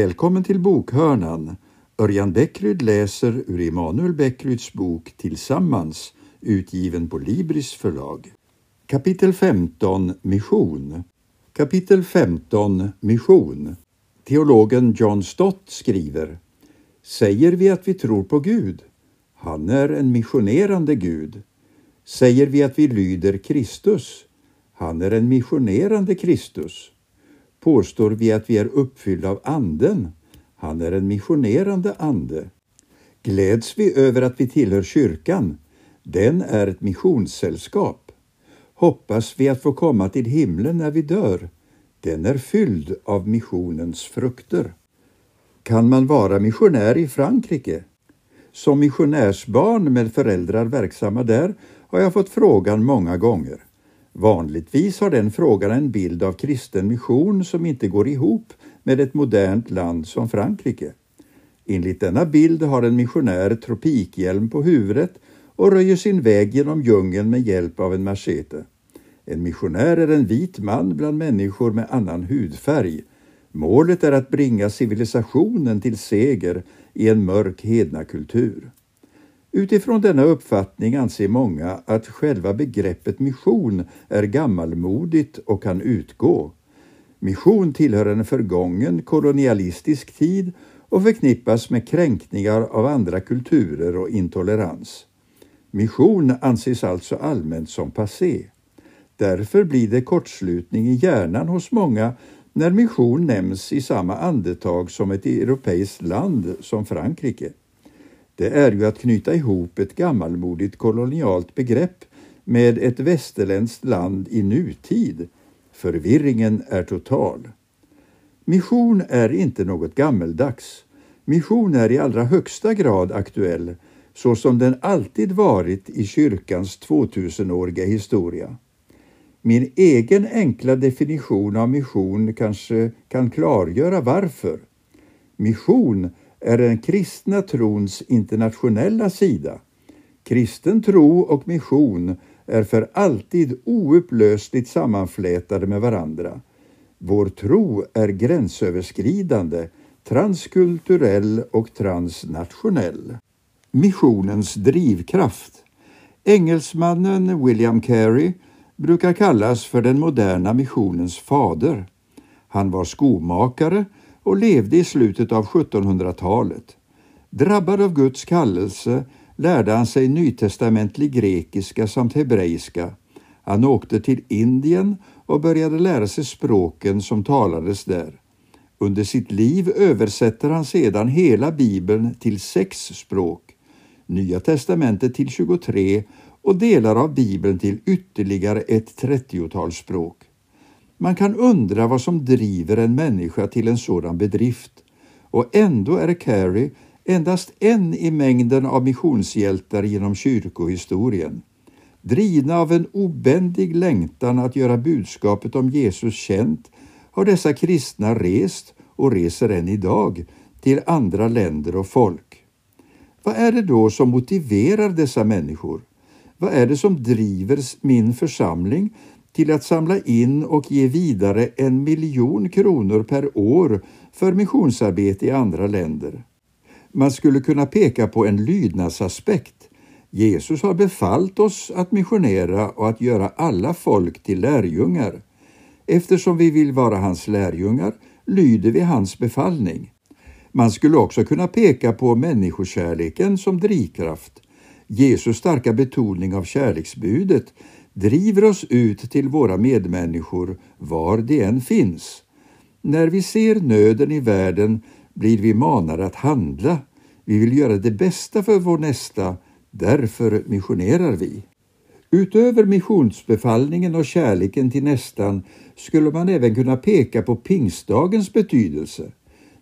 Välkommen till bokhörnan. Örjan Bäckryd läser ur Emanuel Bäckryds bok Tillsammans, utgiven på Libris förlag. Kapitel 15 Mission Kapitel 15 Mission Teologen John Stott skriver Säger vi att vi tror på Gud? Han är en missionerande Gud. Säger vi att vi lyder Kristus? Han är en missionerande Kristus. Påstår vi att vi är uppfyllda av Anden? Han är en missionerande ande. Gläds vi över att vi tillhör kyrkan? Den är ett missionssällskap. Hoppas vi att få komma till himlen när vi dör? Den är fylld av missionens frukter. Kan man vara missionär i Frankrike? Som missionärsbarn med föräldrar verksamma där har jag fått frågan många gånger. Vanligtvis har den frågan en bild av kristen mission som inte går ihop med ett modernt land som Frankrike. Enligt denna bild har en missionär tropikhjälm på huvudet och röjer sin väg genom djungeln med hjälp av en machete. En missionär är en vit man bland människor med annan hudfärg. Målet är att bringa civilisationen till seger i en mörk hednakultur. Utifrån denna uppfattning anser många att själva begreppet mission är gammalmodigt och kan utgå. Mission tillhör en förgången kolonialistisk tid och förknippas med kränkningar av andra kulturer och intolerans. Mission anses alltså allmänt som passé. Därför blir det kortslutning i hjärnan hos många när mission nämns i samma andetag som ett europeiskt land som Frankrike. Det är ju att knyta ihop ett gammalmodigt kolonialt begrepp med ett västerländskt land i nutid. Förvirringen är total. Mission är inte något gammeldags. Mission är i allra högsta grad aktuell, så som den alltid varit i kyrkans 2000-åriga historia. Min egen enkla definition av mission kanske kan klargöra varför. Mission är den kristna trons internationella sida. Kristen tro och mission är för alltid oupplösligt sammanflätade med varandra. Vår tro är gränsöverskridande, transkulturell och transnationell. Missionens drivkraft. Engelsmannen William Carey brukar kallas för den moderna missionens fader. Han var skomakare och levde i slutet av 1700-talet. Drabbad av Guds kallelse lärde han sig nytestamentlig grekiska samt hebreiska. Han åkte till Indien och började lära sig språken som talades där. Under sitt liv översätter han sedan hela Bibeln till sex språk, Nya testamentet till 23 och delar av Bibeln till ytterligare ett trettiotal språk. Man kan undra vad som driver en människa till en sådan bedrift och ändå är Carey endast en i mängden av missionshjältar genom kyrkohistorien. Drivna av en obändig längtan att göra budskapet om Jesus känt har dessa kristna rest och reser än idag till andra länder och folk. Vad är det då som motiverar dessa människor? Vad är det som driver min församling till att samla in och ge vidare en miljon kronor per år för missionsarbete i andra länder? Man skulle kunna peka på en lydnadsaspekt. Jesus har befallt oss att missionera och att göra alla folk till lärjungar. Eftersom vi vill vara hans lärjungar lyder vi hans befallning. Man skulle också kunna peka på människokärleken som drivkraft. Jesus starka betoning av kärleksbudet driver oss ut till våra medmänniskor var de än finns. När vi ser nöden i världen blir vi manade att handla. Vi vill göra det bästa för vår nästa, därför missionerar vi. Utöver missionsbefallningen och kärleken till nästan skulle man även kunna peka på pingstdagens betydelse.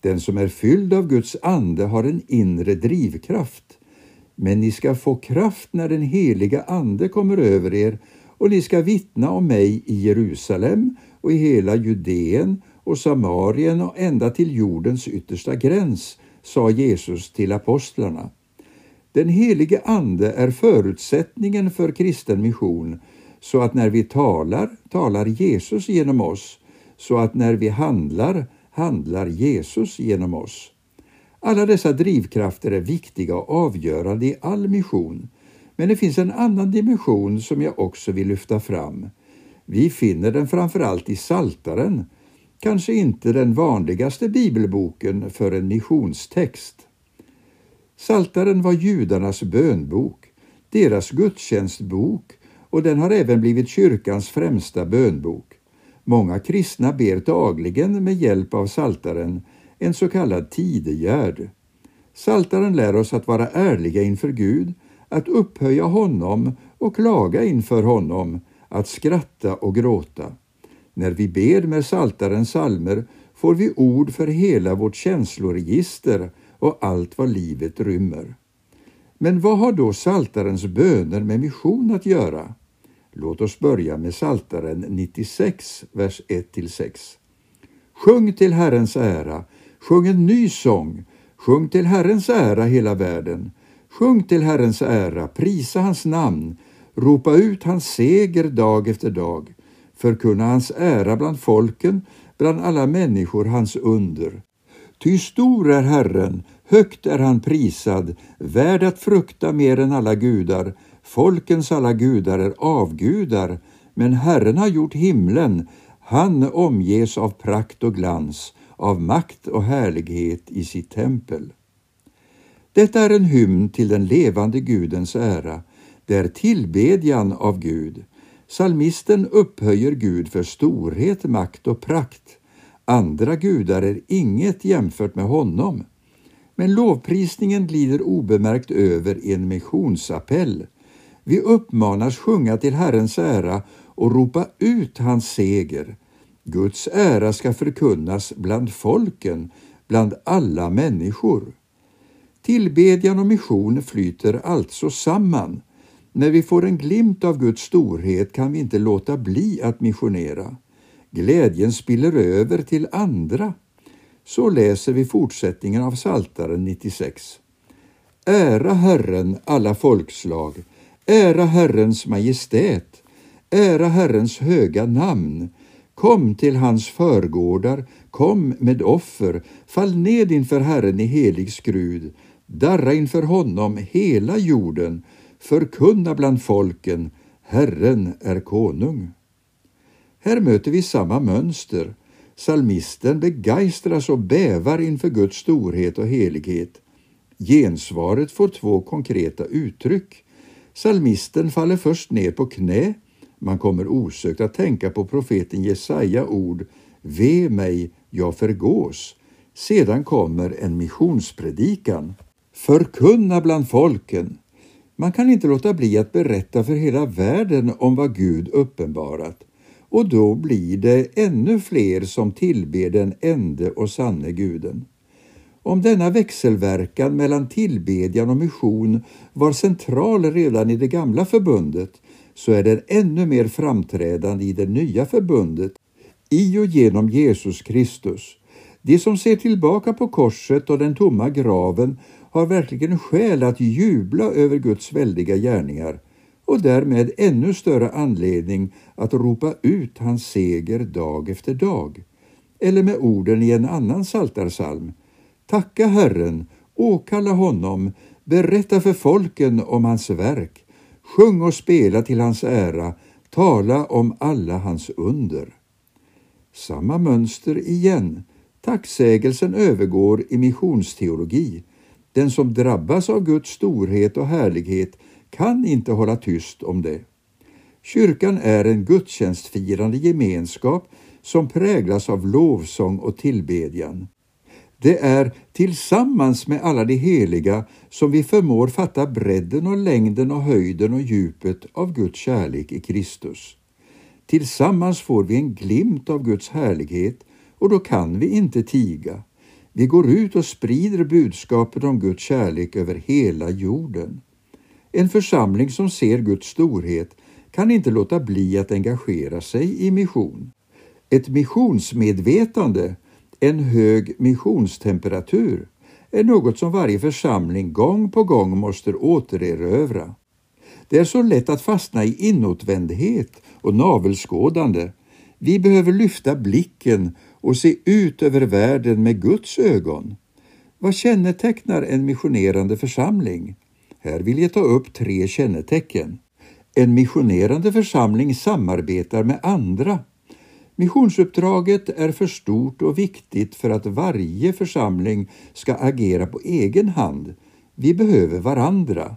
Den som är fylld av Guds ande har en inre drivkraft. Men ni ska få kraft när den heliga Ande kommer över er och ni ska vittna om mig i Jerusalem och i hela Judeen och Samarien och ända till jordens yttersta gräns, sa Jesus till apostlarna. Den helige Ande är förutsättningen för kristen mission, så att när vi talar, talar Jesus genom oss, så att när vi handlar, handlar Jesus genom oss. Alla dessa drivkrafter är viktiga och avgörande i all mission. Men det finns en annan dimension som jag också vill lyfta fram. Vi finner den framförallt i Saltaren, kanske inte den vanligaste bibelboken för en missionstext. Saltaren var judarnas bönbok, deras gudstjänstbok och den har även blivit kyrkans främsta bönbok. Många kristna ber dagligen med hjälp av Saltaren, en så kallad tidegärd. Saltaren lär oss att vara ärliga inför Gud, att upphöja honom och klaga inför honom, att skratta och gråta. När vi ber med Saltarens salmer får vi ord för hela vårt känsloregister och allt vad livet rymmer. Men vad har då Saltarens böner med mission att göra? Låt oss börja med Saltaren 96, vers 1-6. Sjung till Herrens ära, sjung en ny sång, sjung till Herrens ära hela världen. Sjung till Herrens ära, prisa hans namn, ropa ut hans seger dag efter dag, förkunna hans ära bland folken, bland alla människor hans under. Ty stor är Herren, högt är han prisad, värd att frukta mer än alla gudar. Folkens alla gudar är avgudar, men Herren har gjort himlen, han omges av prakt och glans, av makt och härlighet i sitt tempel. Detta är en hymn till den levande Gudens ära. Det är tillbedjan av Gud. Salmisten upphöjer Gud för storhet, makt och prakt. Andra gudar är inget jämfört med honom. Men lovprisningen glider obemärkt över i en missionsappell. Vi uppmanas sjunga till Herrens ära och ropa ut hans seger. Guds ära ska förkunnas bland folken, bland alla människor. Tillbedjan och mission flyter alltså samman. När vi får en glimt av Guds storhet kan vi inte låta bli att missionera. Glädjen spiller över till andra. Så läser vi fortsättningen av Saltaren 96. Ära Herren alla folkslag, ära Herrens majestät, ära Herrens höga namn. Kom till hans förgårdar, kom med offer, fall ned inför Herren i helig skrud, darra inför honom hela jorden, förkunna bland folken, Herren är konung. Här möter vi samma mönster. Salmisten begeistras och bävar inför Guds storhet och helighet. Gensvaret får två konkreta uttryck. Salmisten faller först ner på knä. Man kommer osökt att tänka på profeten Jesaja ord Ve mig, jag förgås. Sedan kommer en missionspredikan. Förkunna bland folken. Man kan inte låta bli att berätta för hela världen om vad Gud uppenbarat och då blir det ännu fler som tillber den ende och sanne guden. Om denna växelverkan mellan tillbedjan och mission var central redan i det gamla förbundet så är den ännu mer framträdande i det nya förbundet i och genom Jesus Kristus. De som ser tillbaka på korset och den tomma graven har verkligen skäl att jubla över Guds väldiga gärningar och därmed ännu större anledning att ropa ut hans seger dag efter dag. Eller med orden i en annan saltarsalm. Tacka Herren, åkalla honom, berätta för folken om hans verk, sjung och spela till hans ära, tala om alla hans under. Samma mönster igen. Tacksägelsen övergår i missionsteologi. Den som drabbas av Guds storhet och härlighet kan inte hålla tyst om det. Kyrkan är en gudstjänstfirande gemenskap som präglas av lovsång och tillbedjan. Det är tillsammans med alla de heliga som vi förmår fatta bredden och längden och höjden och djupet av Guds kärlek i Kristus. Tillsammans får vi en glimt av Guds härlighet och då kan vi inte tiga. Vi går ut och sprider budskapet om Guds kärlek över hela jorden. En församling som ser Guds storhet kan inte låta bli att engagera sig i mission. Ett missionsmedvetande, en hög missionstemperatur, är något som varje församling gång på gång måste återerövra. Det är så lätt att fastna i inåtvändhet och navelskådande. Vi behöver lyfta blicken och se ut över världen med Guds ögon. Vad kännetecknar en missionerande församling? Här vill jag ta upp tre kännetecken. En missionerande församling samarbetar med andra. Missionsuppdraget är för stort och viktigt för att varje församling ska agera på egen hand. Vi behöver varandra.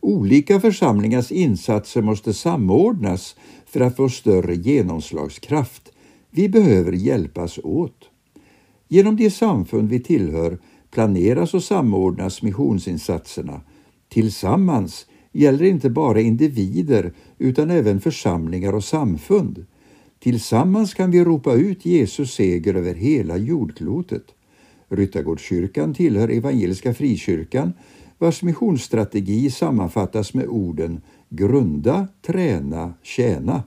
Olika församlingars insatser måste samordnas för att få större genomslagskraft. Vi behöver hjälpas åt. Genom de samfund vi tillhör planeras och samordnas missionsinsatserna. Tillsammans gäller inte bara individer utan även församlingar och samfund. Tillsammans kan vi ropa ut Jesus seger över hela jordklotet. Ryttargårdskyrkan tillhör Evangeliska Frikyrkan vars missionsstrategi sammanfattas med orden grunda, träna, tjäna.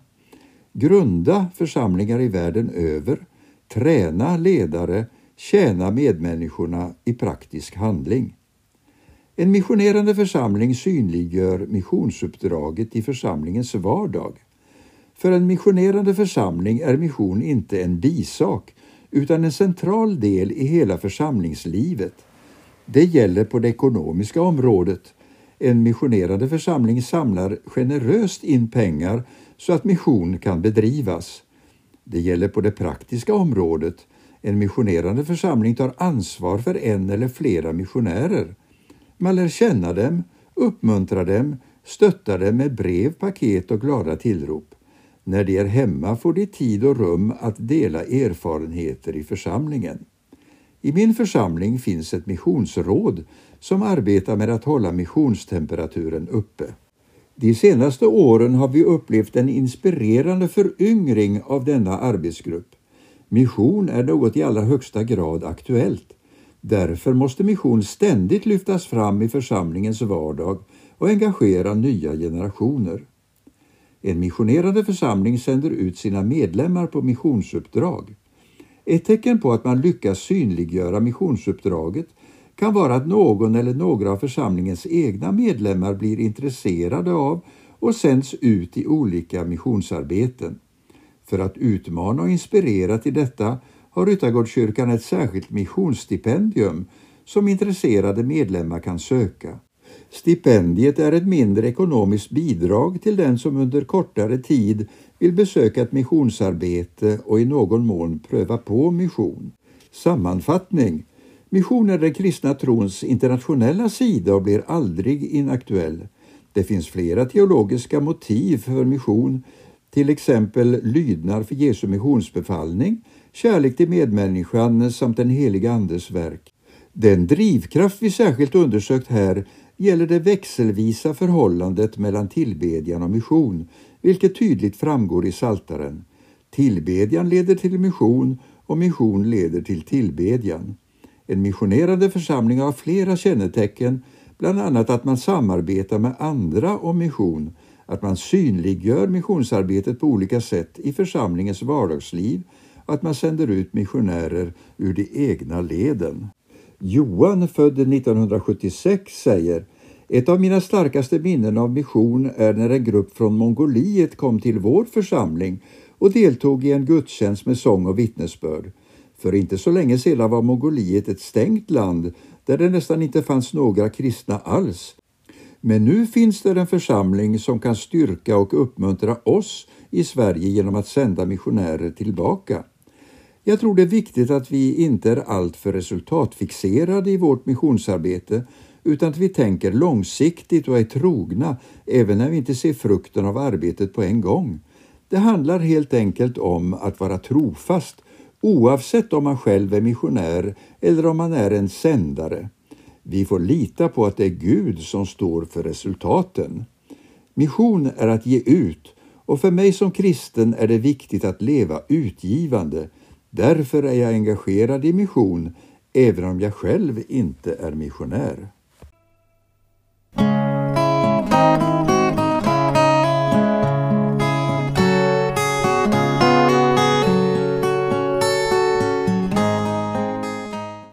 Grunda församlingar i världen över, träna ledare, tjäna medmänniskorna i praktisk handling. En missionerande församling synliggör missionsuppdraget i församlingens vardag. För en missionerande församling är mission inte en bisak utan en central del i hela församlingslivet. Det gäller på det ekonomiska området. En missionerande församling samlar generöst in pengar så att mission kan bedrivas. Det gäller på det praktiska området. En missionerande församling tar ansvar för en eller flera missionärer. Man lär känna dem, uppmuntrar dem, stöttar dem med brev, paket och glada tillrop. När de är hemma får de tid och rum att dela erfarenheter i församlingen. I min församling finns ett missionsråd som arbetar med att hålla missionstemperaturen uppe. De senaste åren har vi upplevt en inspirerande föryngring av denna arbetsgrupp. Mission är något i allra högsta grad aktuellt. Därför måste mission ständigt lyftas fram i församlingens vardag och engagera nya generationer. En missionerande församling sänder ut sina medlemmar på missionsuppdrag. Ett tecken på att man lyckas synliggöra missionsuppdraget kan vara att någon eller några av församlingens egna medlemmar blir intresserade av och sänds ut i olika missionsarbeten. För att utmana och inspirera till detta har Ryttargårdskyrkan ett särskilt missionsstipendium som intresserade medlemmar kan söka. Stipendiet är ett mindre ekonomiskt bidrag till den som under kortare tid vill besöka ett missionsarbete och i någon mån pröva på mission. Sammanfattning Mission är den kristna trons internationella sida och blir aldrig inaktuell. Det finns flera teologiska motiv för mission, till exempel lydnad för Jesu missionsbefallning, kärlek till medmänniskan samt den heliga Andes verk. Den drivkraft vi särskilt undersökt här gäller det växelvisa förhållandet mellan tillbedjan och mission, vilket tydligt framgår i Saltaren. Tillbedjan leder till mission och mission leder till tillbedjan. En missionerande församling har flera kännetecken, bland annat att man samarbetar med andra om mission, att man synliggör missionsarbetet på olika sätt i församlingens vardagsliv och att man sänder ut missionärer ur de egna leden. Johan, född 1976, säger ett av mina starkaste minnen av mission är när en grupp från Mongoliet kom till vår församling och deltog i en gudstjänst med sång och vittnesbörd. För inte så länge sedan var Mongoliet ett stängt land där det nästan inte fanns några kristna alls. Men nu finns det en församling som kan styrka och uppmuntra oss i Sverige genom att sända missionärer tillbaka. Jag tror det är viktigt att vi inte är alltför resultatfixerade i vårt missionsarbete utan att vi tänker långsiktigt och är trogna även när vi inte ser frukten av arbetet på en gång. Det handlar helt enkelt om att vara trofast oavsett om man själv är missionär eller om man är en sändare. Vi får lita på att det är Gud som står för resultaten. Mission är att ge ut och för mig som kristen är det viktigt att leva utgivande. Därför är jag engagerad i mission även om jag själv inte är missionär.